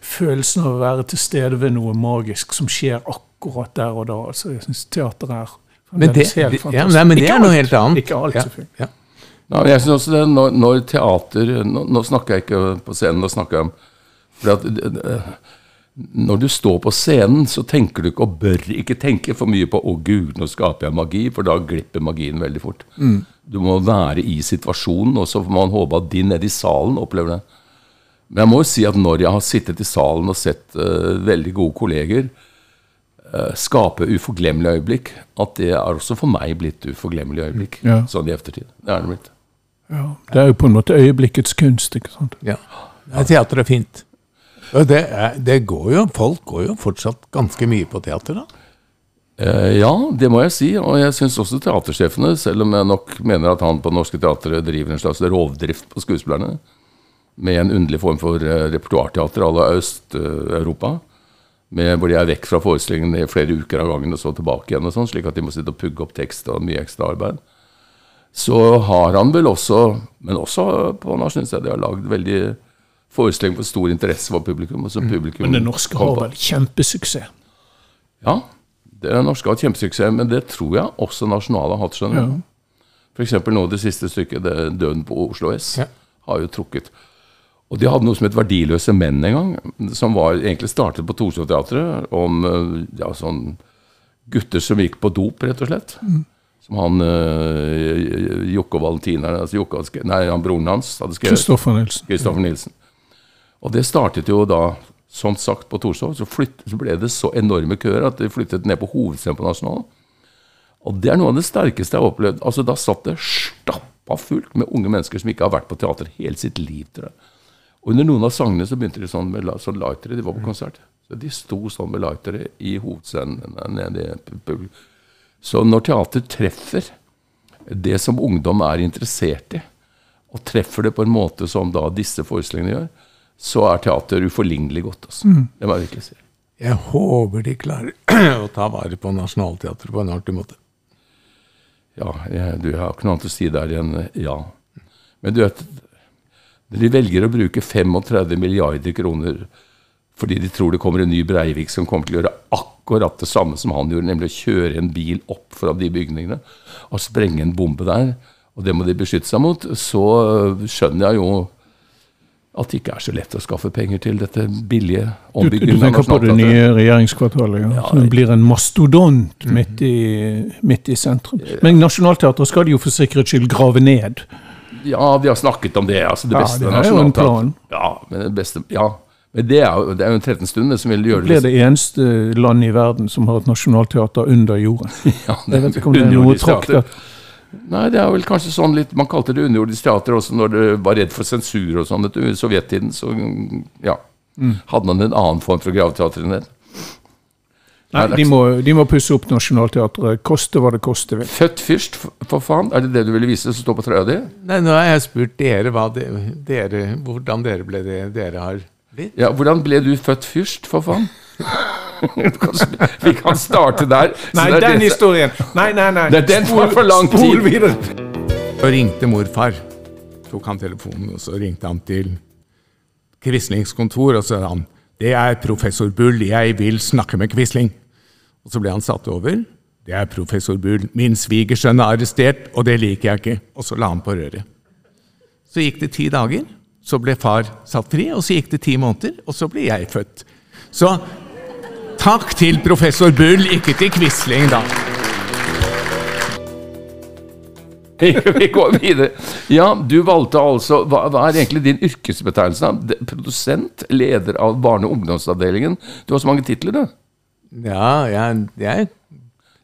følelsen av å være til stede ved noe magisk som skjer akkurat der og da. Altså, jeg synes teater er Men det, helt fantastisk. ja, nei, men det er noe helt annet. Ikke alt, selvfølgelig. ja. Ja, ja, jeg synes også det, når, når teater nå, nå snakker jeg ikke på scenen, nå snakker jeg om for at, eh, Når du står på scenen, så tenker du ikke og bør ikke tenke for mye på 'Å, gud, nå skaper jeg magi', for da glipper magien veldig fort. Du må være i situasjonen, og så får man håpe at de nede i salen opplever det. Men jeg må jo si at når jeg har sittet i salen og sett uh, veldig gode kolleger uh, skape uforglemmelige øyeblikk, at det er også for meg blitt uforglemmelige øyeblikk. Ja. Sånn i eftertid. Det er det blitt. Ja. Det er jo på en måte øyeblikkets kunst. ikke sant? Ja. Teater er fint. Det, er, det går jo, Folk går jo fortsatt ganske mye på teater, da. Eh, ja, det må jeg si. Og jeg syns også teatersjefene, selv om jeg nok mener at han på Norske Teatret driver en slags rovdrift på skuespillerne, med en underlig form for uh, repertoarteater à la Øst-Europa, hvor de er vekk fra forestillingen i flere uker av gangen og så tilbake igjen, og sånn, slik at de må sitte og pugge opp tekst og mye ekstra arbeid. Så har han vel også, men også på Nasjonalmuseet, de har lagd veldig forestilling for stor interesse for publikum. Så publikum Men det norske har vel kjempesuksess? Ja, det norske har hatt kjempesuksess, men det tror jeg også Nasjonale har hatt. skjønner du. For eksempel nå det siste stykket, det 'Døden på Oslo S', Ja. har jo trukket. Og de hadde noe som het 'Verdiløse menn' en gang, som var egentlig startet på Torshov-teatret, om eh, ja, sånn gutter som gikk på dop, rett og slett. Som han uh, Jokke og altså Jokke, nei, han broren hans hadde skrevet. Kristoffer Nilsen. Kristoffer Nilsen. Og det startet jo da, som sagt, på Torshov. Så, så ble det så enorme køer at de flyttet ned på hovedscenen på Nasjonalen. Og det er noe av det sterkeste jeg har opplevd. Altså, Da satt det stappa fullt med unge mennesker som ikke har vært på teater hele sitt liv. tror jeg. Og under noen av sangene så begynte de sånn med sånn lightere. De var på konsert. Så De sto sånn med lightere i hovedscenen. nede i publikum. Så når teater treffer det som ungdom er interessert i, og treffer det på en måte som da disse forestillingene gjør, så er teater uforlignelig godt. Altså. Det må jeg virkelig si. Jeg håper de klarer <clears throat> å ta vare på Nationaltheatret på en artig måte. Ja, jeg, du jeg har ikke noe annet å si der enn ja. Men du vet, de velger å bruke 35 milliarder kroner fordi de tror det kommer en ny Breivik som kommer til å gjøre akkurat det samme som han gjorde, nemlig å kjøre en bil opp fra de bygningene og sprenge en bombe der. Og det må de beskytte seg mot. Så skjønner jeg jo at det ikke er så lett å skaffe penger til dette billige Du, du tenker på det nye regjeringskvartalet, ja. Ja, som det- blir en mastodont midt, i, midt i sentrum. Men Nationaltheatret skal de jo for sikkerhets skyld grave ned. Ja, vi har snakket om det. altså Det Ja, beste det er jo en plan. Ja, men det beste, ja. Men det er jo, det er jo en 13 stund som vil gjøre det Blir det det eneste land i verden som har et nasjonalteater under jorden. <laughs> ja, Jeg vet ikke om det er noe traktat. Nei, det er vel kanskje sånn litt Man kalte det underjordisk teater også når det var redd for sensur og sånn. I sovjettiden så ja, Mm. hadde man en annen form for graveteater enn det. Nei, de må, de må pusse opp Nationaltheatret, koste hva det koste vil. Født fyrst, for, for faen. Er det det du ville vise som står på trøya di? Nei, Nå har jeg spurt dere, hva de, dere hvordan dere ble det dere har blitt. Ja, Hvordan ble du født fyrst, for faen? <laughs> <laughs> Vi kan starte der. Så Nei, det er den det- historien! Nei, nei, nei. Det er den spol, for lang tid. Spol videre. Så ringte morfar. Tok han telefonen, og så ringte han til Quislings kontor, og så sa han det er professor Bull, jeg vil snakke med Quisling. Og så ble han satt over. Det er professor Bull, min svigersønn er arrestert, og det liker jeg ikke. Og så la han på røret. Så gikk det ti dager, så ble far satt fri, og så gikk det ti måneder, og så ble jeg født. Så takk til professor Bull, ikke til Quisling, da. <laughs> Vi går videre. Ja, du valgte altså Hva, hva er egentlig din yrkesbetegnelse? da? Produsent? Leder av barne- og ungdomsavdelingen? Du har så mange titler, du. Ja, jeg, jeg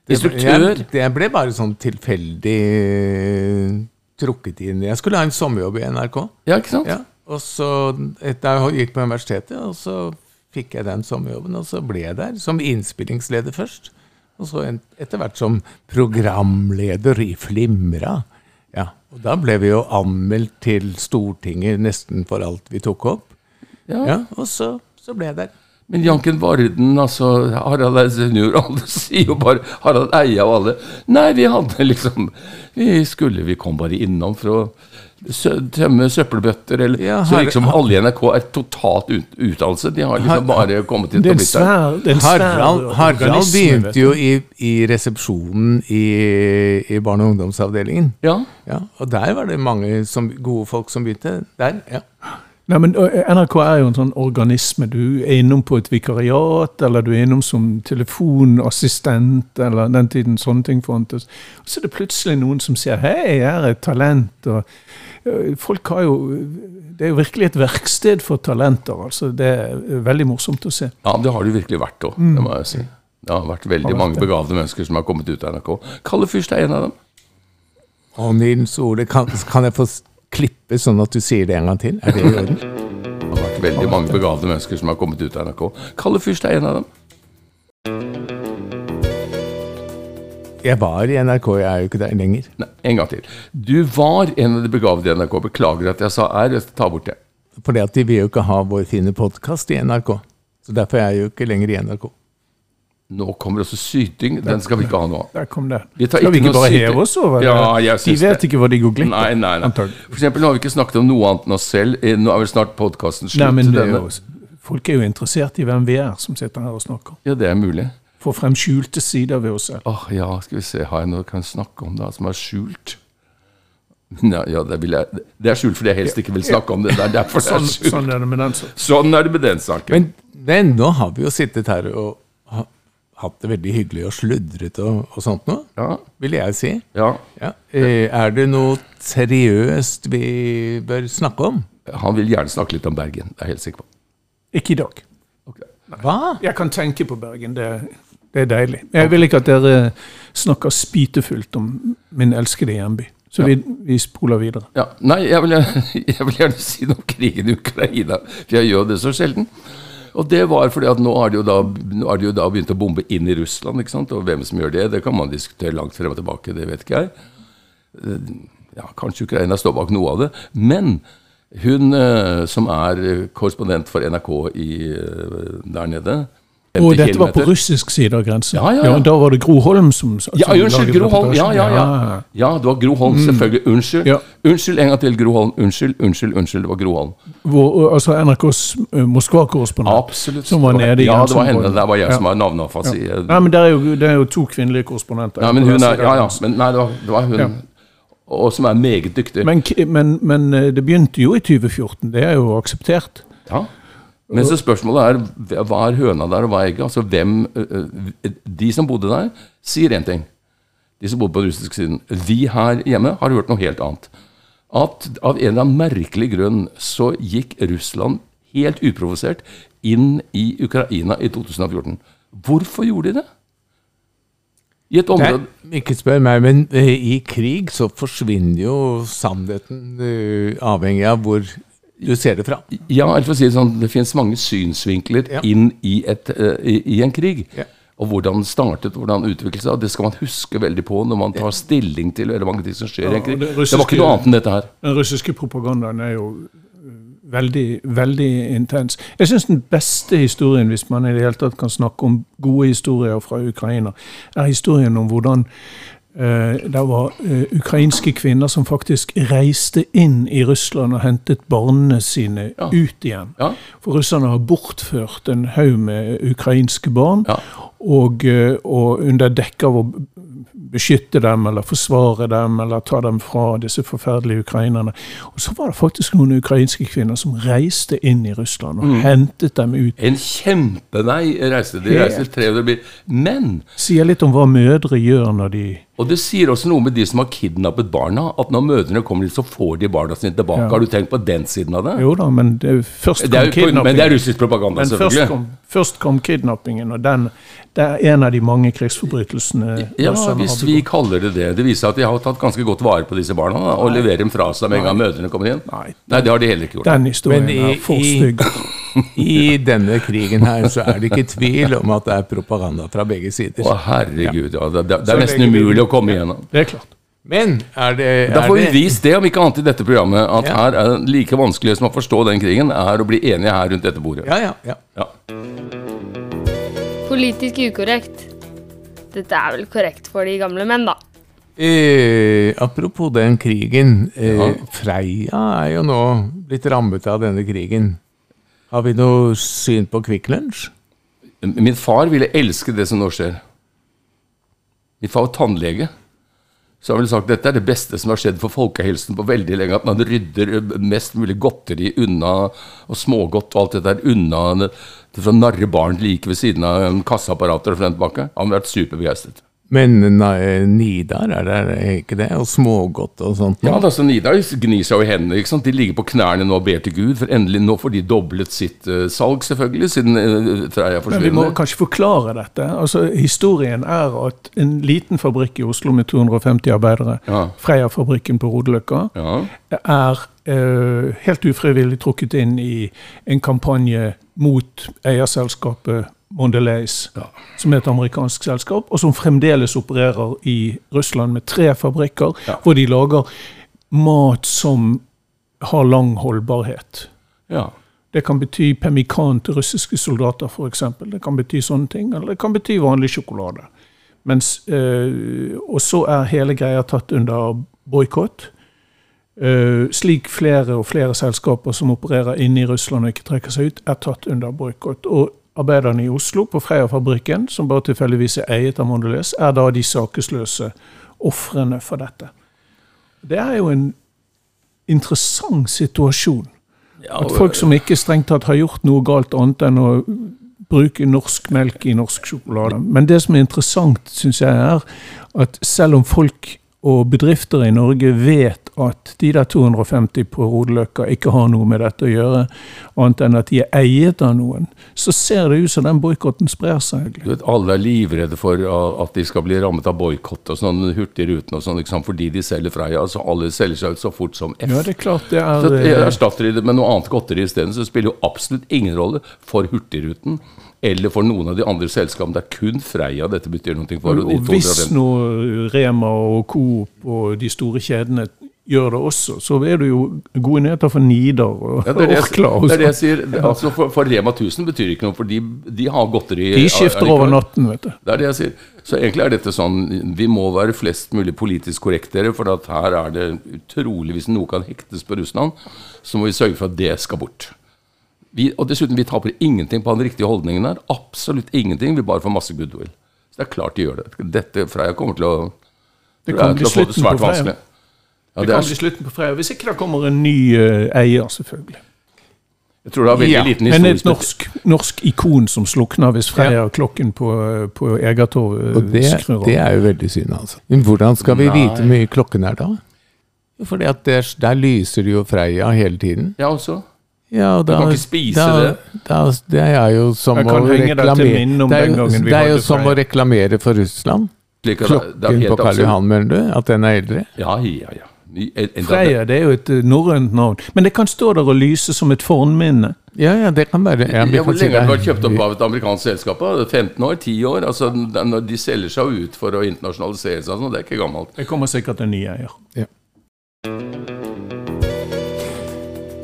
Instruktør? Jeg, jeg ble bare sånn tilfeldig eh, trukket inn. Jeg skulle ha en sommerjobb i NRK. Ja, ikke sant? Ja, og så etter jeg gikk på universitetet, og så fikk jeg den sommerjobben, og så ble jeg der som innspillingsleder først. Og så etter hvert som programleder i Flimra. Ja, og da ble vi jo anmeldt til Stortinget nesten for alt vi tok opp. Ja. Ja, og så, så ble jeg der. Men Janken Varden, altså Harald Eia senior, alle <laughs> sier jo bare Harald Eia og alle. Nei, vi hadde liksom Vi skulle Vi kom bare innom for å tømme søppelbøtter, eller Ja, Så liksom alle i NRK er totalt ut, utdannelse. De har liksom bare kommet inn Det og blitt der. er Harald, Harald begynte jo i, i resepsjonen i, i barne- og ungdomsavdelingen. Ja. Ja, og der var det mange som, gode folk som begynte. Der, ja. Nei, men NRK er jo en sånn organisme. Du er innom på et vikariat, eller du er innom som telefonassistent, eller den tiden sånne ting fantes. Og så er det plutselig noen som sier 'hei, jeg er et talent'. og Folk har jo Det er jo virkelig et verksted for talenter. altså Det er veldig morsomt å se. Ja, det har det virkelig vært òg, mm. det må jeg si. Det har vært veldig har vært mange begavede mennesker som har kommet ut av NRK. Kalle Fyrst er en av dem. Å, Nils Ole, kan, kan jeg få klippe sånn at du sier det en gang til? Er det i orden? Det har vært veldig mange begavede mennesker som har kommet ut av NRK. Kalle Fyrst er en av dem. Jeg var i NRK, jeg er jo ikke der lenger. Nei, En gang til. Du var en av de begavede i NRK. Beklager at jeg sa er. Jeg ta bort det. Fordi at de vil jo ikke ha vår fine podkast i NRK. Så derfor er jeg jo ikke lenger i NRK. Nå kommer det også syting. Den skal vi ikke ha nå. Der kom det. Vi tar Skal vi ikke bare syting. heve oss over? Ja, jeg De syns vet det. ikke hva de går glipp av. Nei, nei, nei. antagelig. For eksempel, nå har vi ikke snakket om noe annet enn oss selv. Eh, Nå er vel snart podkasten slutt. Nei, men det er jo, folk er jo interessert i hvem vi er, som sitter her og snakker. Ja, det er mulig. Få frem skjulte sider ved oss selv. Åh, ja, skal vi se, har jeg noe jeg kan snakke om da, som er skjult? Ja, ja det, vil jeg, det er skjult fordi jeg helst ikke vil snakke om det. Det er derfor det er Sånn, skjult. sånn er det med den saken. Sånn er det med den saken. Men, men nå har vi jo sittet her og hatt det veldig hyggelig og sludret og, og sånt noe, Ja, vil jeg si. ja. Ja. Eh, er det noe seriøst vi bør snakke om? Han vil gjerne snakke litt om Bergen, det er jeg helt sikker på. Ikke i dag. Okay. Hva? Jeg kan tenke på Bergen. Det, det er deilig. Jeg vil ikke at dere snakker spytefullt om min elskede hjemby. Så vi, vi spoler videre. Ja, nei, jeg vil, <laughs> jeg vil gjerne si noe om krigen i Ukraina, for jeg gjør det så sjelden. Og det var fordi at nå har de jo da, de jo da begynt å bombe inn i Russland, ikke sant? og hvem som gjør det, det kan man diskutere langt frem og tilbake, det vet ikke jeg. Eh, Ja, kanskje Ukraina står bak noe av det. Men hun eh, som er korrespondent for NRK i, eh, der nede Og 50 dette var på russisk side av grensen. Ja, ja, ja. da var det Gro Holm som, som Ja, unnskyld, Gro Holm. Ja, ja, ja. Ja, det var Gro Holm, selvfølgelig. Unnskyld. Ja. Unnskyld en gang til, Gro Holm. Unnskyld, unnskyld, unnskyld. Det var Gro Holm. Hvor, altså NRKs eh, Moskva-korrespondent. Som var nede i Ja, det var henne. Det var jeg Ja. som var navneavfasi. Nei, men det er, jo, det er jo to kvinnelige korrespondenter. Ja, men hun er Ja, ja. Men nei, det var, det var hun. Ja. Og som er meget dyktig. Men, men, men eh, det begynte jo i 2014. Det er jo akseptert. Ja. Men så spørsmålet er hva er høna der, og hva er egget? Altså hvem De som bodde der, sier én ting. De som bodde på den russiske siden. Vi her hjemme har hørt noe helt annet. At av en eller annen merkelig grunn så gikk Russland helt uprovosert inn i Ukraina i 2014. Hvorfor gjorde de det? I et område Nei, ikke spør meg, men eh, i krig så forsvinner jo sannheten avhengig av hvor du ser det fra. Ja, for å si det sånn, det finnes mange synsvinkler Ja. inn i, et, uh, i, i en krig. Ja. Og hvordan den startet, hvordan utviklet seg. Det skal man huske veldig på når man tar stilling til veldig mange ting som skjer i en krig. og det Det, var ikke noe annet enn dette her. Den russiske propagandaen er jo eh, veldig, veldig intens. Jeg syns den beste historien, hvis man i det hele tatt kan snakke om gode historier fra Ukraina, er historien om hvordan det var eh, ukrainske kvinner som faktisk reiste inn i Russland og hentet barna sine Ja. ut igjen. Ja. For russerne har bortført en haug med ukrainske barn. Ja. Og, eh, og under dekke av å beskytte dem eller forsvare dem eller ta dem fra disse forferdelige ukrainerne. Og så var det faktisk noen ukrainske kvinner som reiste inn i Russland og Mm. hentet dem ut. En kjempevei reiste de. Reiste 300 mil. Men Sier litt om hva mødre gjør når de Og det sier også noe med de som har kidnappet barna, at når mødrene kommer dit, så får de barna sine tilbake. Ja. Har du tenkt på den siden av det? Jo da, men det, først Det er, kom men det er russisk propaganda, Men først selvfølgelig. kom, først kom kidnappingen, og den det er en av de mange krigsforbrytelsene Ja, russerne hvis vi kaller det det. Det viser at de har tatt ganske godt vare på disse barna da, og leverer dem fra seg med en gang mødrene kommer inn. Nei. Nei, det har de heller ikke gjort. Den historien Men i- er for i- stygg. <laughs> I denne krigen her så er det ikke tvil om at det er propaganda fra begge sider. Å, herregud, ja. Det, det, er nesten umulig å komme igjennom. Det er klart. Men er det, Da er får vi vist det, om ikke annet i dette programmet, at Ja. her er det like vanskelig som å forstå den krigen, er å bli enige her rundt dette bordet. Ja, ja, ja. Ja. Politisk ukorrekt. Dette er vel korrekt for de gamle menn, da. Eh, apropos den krigen. Eh, Ja. Freia er jo nå blitt rammet av denne krigen. Har vi noe syn på Kvikk Lunsj? Min far ville elske det som nå skjer. Min far var tannlege. så han ville sagt dette er det beste som har skjedd for folkehelsen på veldig lenge. At man rydder mest mulig godteri unna, og smågodt og alt det der unna for å narre barn like ved siden av kasseapparater og frem tilbake. Han har vært superbegeistret. Men nei, Nidar, er det ikke det? Og smågodt og sånt? Ja, altså Nidar gnir seg over hendene. ikke sant? De ligger på knærne nå og ber til Gud, for endelig nå får de doblet sitt uh, salg, selvfølgelig, siden uh, Freia forsvinner. Men vi må kanskje forklare dette. Altså, Historien er at en liten fabrikk i Oslo med 250 arbeidere, ja. Freia-fabrikken på Rodeløkka, ja. er uh, helt ufrivillig trukket inn i en kampanje mot eierselskapet Mondelez, ja. som er et amerikansk selskap, og som fremdeles opererer i Russland med tre fabrikker, ja. hvor de lager mat som har lang holdbarhet. Ja. Det kan bety pemikan til russiske soldater, f.eks. Det kan bety sånne ting. Eller det kan bety vanlig sjokolade. Mens, øh, og så er hele greia tatt under boikott. Uh, slik flere og flere selskaper som opererer inne i Russland og ikke trekker seg ut, er tatt under boikott. Og arbeiderne i Oslo på Freia-fabrikken, som bare tilfeldigvis er eiet av Mondelez, er da de sakesløse ofrene for dette. Det er jo en interessant situasjon. At folk som ikke strengt tatt har gjort noe galt annet enn å bruke norsk melk i norsk sjokolade. Men det som er interessant, syns jeg, er at selv om folk og bedrifter i Norge vet at de der 250 på Rodeløkka ikke har noe med dette å gjøre, annet enn at de er eiet av noen, så ser det ut som den boikotten sprer seg. Du vet, Alle er livredde for at de skal bli rammet av boikott og sånn, Hurtigruten og sånn, liksom, fordi de selger Freia. altså Alle selger seg ut så fort som F. Ja, det er klart det er... Så Erstatter de det med noe annet godteri isteden, så spiller jo absolutt ingen rolle for Hurtigruten eller for noen av de andre selskapene. Det er kun Freia dette betyr noe for. Og, og hvis nå Rema og Coop og de store kjedene gjør det også, så er det jo gode nyheter for Nidar og ja, det, er det, Orkla. det er det jeg sier. Altså for, for, Rema 1000 betyr ikke noe, for de, de har godteri De skifter over natten, vet du. Det er det jeg sier. Så egentlig er dette sånn Vi må være flest mulig politisk korrekte, for her er det utrolig Hvis noe kan hektes på Russland, så må vi sørge for at det skal bort. Vi, og dessuten, vi taper ingenting på den riktige holdningen her. Absolutt ingenting. Vi bare får masse goodwill. Så det er klart de gjør det. Dette Freia kommer til å Det kan bli slutten på. Ja, det, det kan bli slutten på Freia, hvis ikke det kommer en ny uh, eier, selvfølgelig. Jeg tror det har veldig ja, liten historie. Men et norsk, norsk, ikon som slukner hvis Freia-klokken på, på skrur. uh, det, det, er jo veldig synd, altså. Men hvordan skal vi Nei. vite hvor mye klokken er da? Fordi at der, der lyser jo Freia hele tiden. Ja, også. Ja, da, du kan ikke spise da, det. Da, det er jo som å reklamere Det er, det er jo som å reklamere for Russland. Klokken på Karl Johan, mener du? At den er eldre? Ja, ja, ja. Freia det er jo et uh, norrønt navn. Men det kan stå der og lyse som et fornminne. Ja, ja, det kan være ja, Hvor lenge har det vært kjøpt opp av et amerikansk selskap? 15 år? 10 år? Altså, når De selger seg ut for å internasjonalisere seg, sånn, det er ikke gammelt. Det kommer sikkert en ny eier. Ja.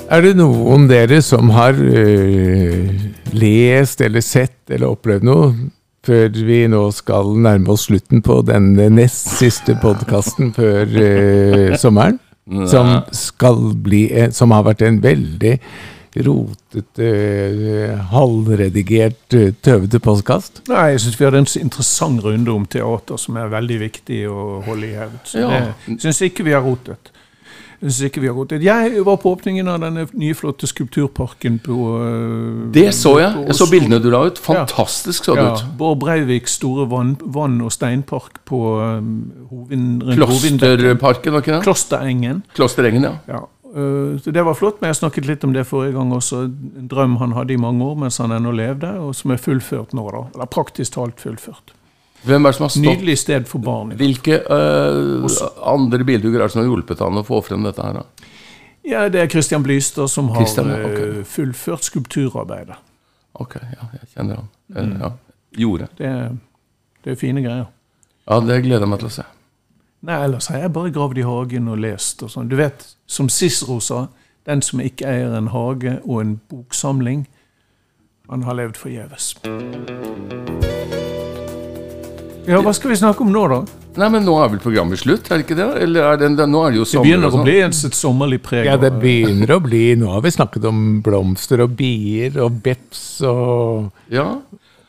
Er det noen dere som har øh, lest eller sett eller opplevd noe før vi nå skal nærme oss slutten på denne nest siste podkasten før uh, sommeren? Som, skal bli, som har vært en veldig rotete, uh, halvredigert, tøvete postkast? Nei, jeg syns vi hadde en interessant runde om teater som er veldig viktig å holde i hevd. Så ja. det syns ikke vi har rotet. Hvis ikke vi har gått dit. Jeg var på åpningen av denne nye, flotte skulpturparken på uh, Det så jeg! Jeg så bildene du la ut. Fantastisk så det ja. ut. Bård Breiviks store vann, vann, og steinpark på um, hovin, Klosterparken, var ikke det? Klosterengen. Klosterengen, ja. ja. Uh, det var flott, men jeg snakket litt om det forrige gang også. En drøm han hadde i mange år mens han ennå levde, og som er fullført nå, da. Eller praktisk talt fullført. Hvem er det som har stått? Nydelig sted for barn. Hvilke øh, andre bildugger er det som har hjulpet han å få frem dette her? da? Ja, Det er Christian Blystad som har Christian, okay. uh, fullført skulpturarbeidet. Ok, ja, jeg kjenner han. Mm. Ja, Gjorde. Det, det er fine greier. Ja, det gleder jeg meg til å se. Nei, ellers har jeg bare gravd i hagen og lest og sånn. Du vet, som Cicero sa, den som ikke eier en hage og en boksamling, han har levd forgjeves. Ja, Hva skal vi snakke om nå, da? Nei, men Nå er vel programmet slutt, er det ikke det? Eller er det, nå er det jo sommer. Det begynner å bli en et sommerlig preg. Ja, det begynner å bli Nå har vi snakket om blomster og bier og beps og Ja.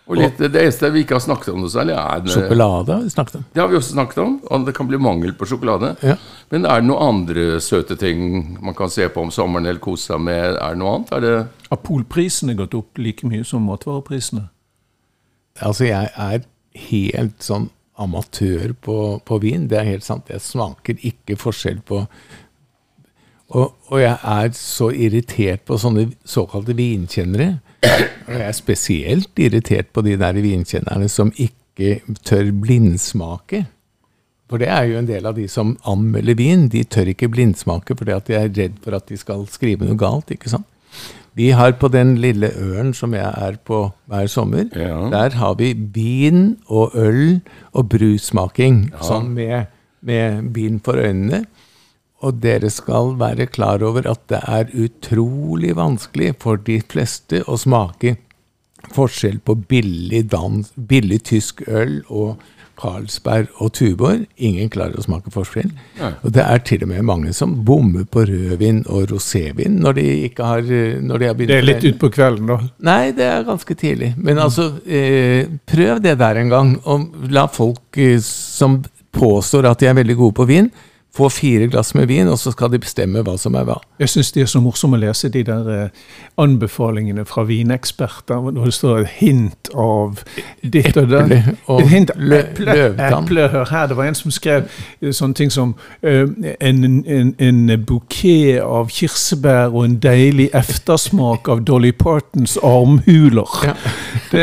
Og litt, det eneste vi ikke har snakket om noe særlig, er den, Sjokolade har vi snakket om. Det har vi også snakket om. og Det kan bli mangel på sjokolade. Ja. Men er det noen andre søte ting man kan se på om sommeren eller kose seg med? Er det noe annet? Er det Har polprisene gått opp like mye som matvareprisene? Altså, jeg er helt sånn amatør på, på vin. Det er helt sant. Jeg smaker ikke forskjell på og, og jeg er så irritert på sånne såkalte vinkjennere. Og jeg er spesielt irritert på de der vinkjennerne som ikke tør blindsmake. For det er jo en del av de som anmelder vin. De tør ikke blindsmake fordi at de er redd for at de skal skrive noe galt. ikke sant? Vi har på den lille øren som jeg er på hver sommer, Ja. der har vi vin og øl og brussmaking. Sånn med, med vin for øynene. Og dere skal være klar over at det er utrolig vanskelig for de fleste å smake forskjell på billig, dans, billig tysk øl og Carlsberg og Tuborg. Ingen klarer å smake forskjell. Og det er til og med mange som bommer på rødvin og rosévin når de ikke har når de har begynt Det er litt utpå kvelden, da. Nei, det er ganske tidlig. Men altså, eh, prøv det der en gang. Og la folk eh, som påstår at de er veldig gode på vin, få fire glass med vin, og så skal de bestemme hva som er hva. Jeg syns de er så morsomme å lese de der eh, anbefalingene fra vineksperter, Når det står et hint av ditt og datt. Et hint av eple, eple, hør her, det var en som skrev sånne ting som eh, en, en, en bukett av kirsebær og en deilig eftersmak av Dolly Partons armhuler. Ja. <laughs> Det,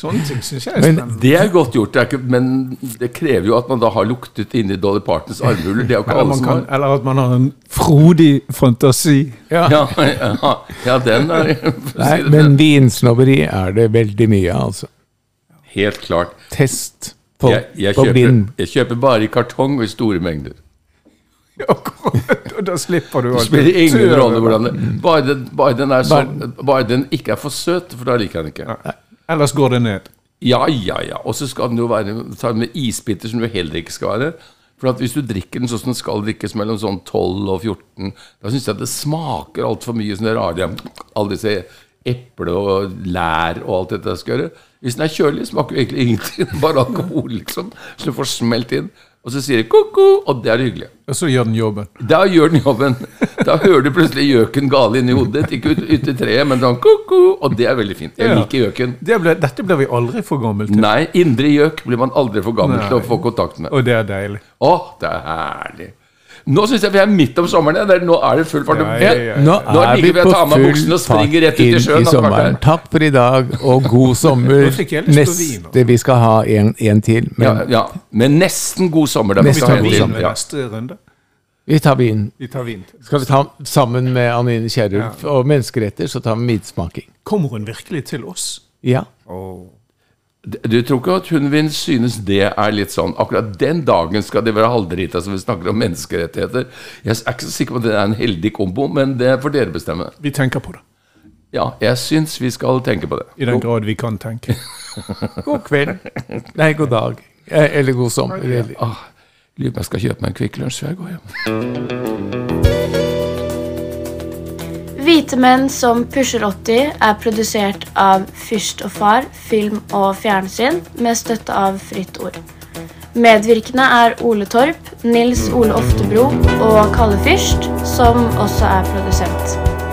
sånne ting syns jeg er Men spennende. Det er godt gjort, men det krever jo at man da har luktet inni Dolly Partons armhuler. Det er Eller, man kan, eller at man har en frodig fantasi. Ja. Ja, ja, ja den er Nei, men sånn. vinsnobberi er det veldig mye av, altså. Helt klart. Test på, Jeg, jeg, på kjøper, blind. jeg kjøper bare i kartong og i store mengder. <laughs> Ja, da slipper du Det alt. spiller ingen rolle hvordan det bare, den- bare, den er så, bare den ikke er for søt, for da liker han den ikke. Ellers går det ned. Ja, ja, ja. Og så skal den jo være ta med isbiter, som du heller ikke skal være. For at hvis du drikker den sånn som den skal drikkes mellom sånn 12 og 14, da syns jeg det smaker altfor mye sånne rare Alle disse eple og lær og alt dette jeg skal gjøre. Hvis den er kjølig, smaker jo egentlig ingenting. <laughs> Bare alkohol, liksom. Så du får smelt inn. Og så sier de ko-ko, og det er hyggelig. Og så gjør den jobben. Da gjør den jobben. Da hører du plutselig gjøken gale inni hodet ditt. Ikke ut, i treet, men sånn ko-ko, og det er veldig fint. Jeg Ja. liker gjøken. Det ble, dette blir vi aldri for gammel til. Nei, indre gjøk blir man aldri for gammel til å få kontakt med. Og det er deilig. Å, det er herlig. Nå syns jeg vi er midt om sommeren. Der, er- Nå er det full fart. Ja, ja, ja. Nå Nå er vi vi på full fart inn i sommeren. Takk for i dag, og god <laughs> sommer. Neste Vi skal ha en, en til, men Ja, ja. Men nesten god sommer. Da Nesten vi tar vin ved Ja. neste runde. vi tar vin. Vi tar vin. Skal vi ta sammen med Anine Kierulf og menneskeretter, så tar vi vinsmaking. Kommer hun virkelig til oss? Ja. Du tror ikke at hun vil synes det er litt sånn Akkurat den dagen skal de være halvdrita som vi snakker om menneskerettigheter. Jeg er ikke så sikker på at det er en heldig kombo, men det får dere bestemme. Vi tenker på det. Ja, jeg syns vi skal tenke på det. I den grad vi kan tenke. <laughs> God kveld. Nei, god dag. Eh, Eller god sommer. Lurer på om jeg skal kjøpe meg en Kvikk Lunsj før jeg går hjem. Hvite menn som pusher 80 er produsert av Fyrst og Far film og fjernsyn med støtte av Fritt Ord. Medvirkende er Ole Torp, Nils Ole Oftebro og Kalle Fyrst, som også er produsent.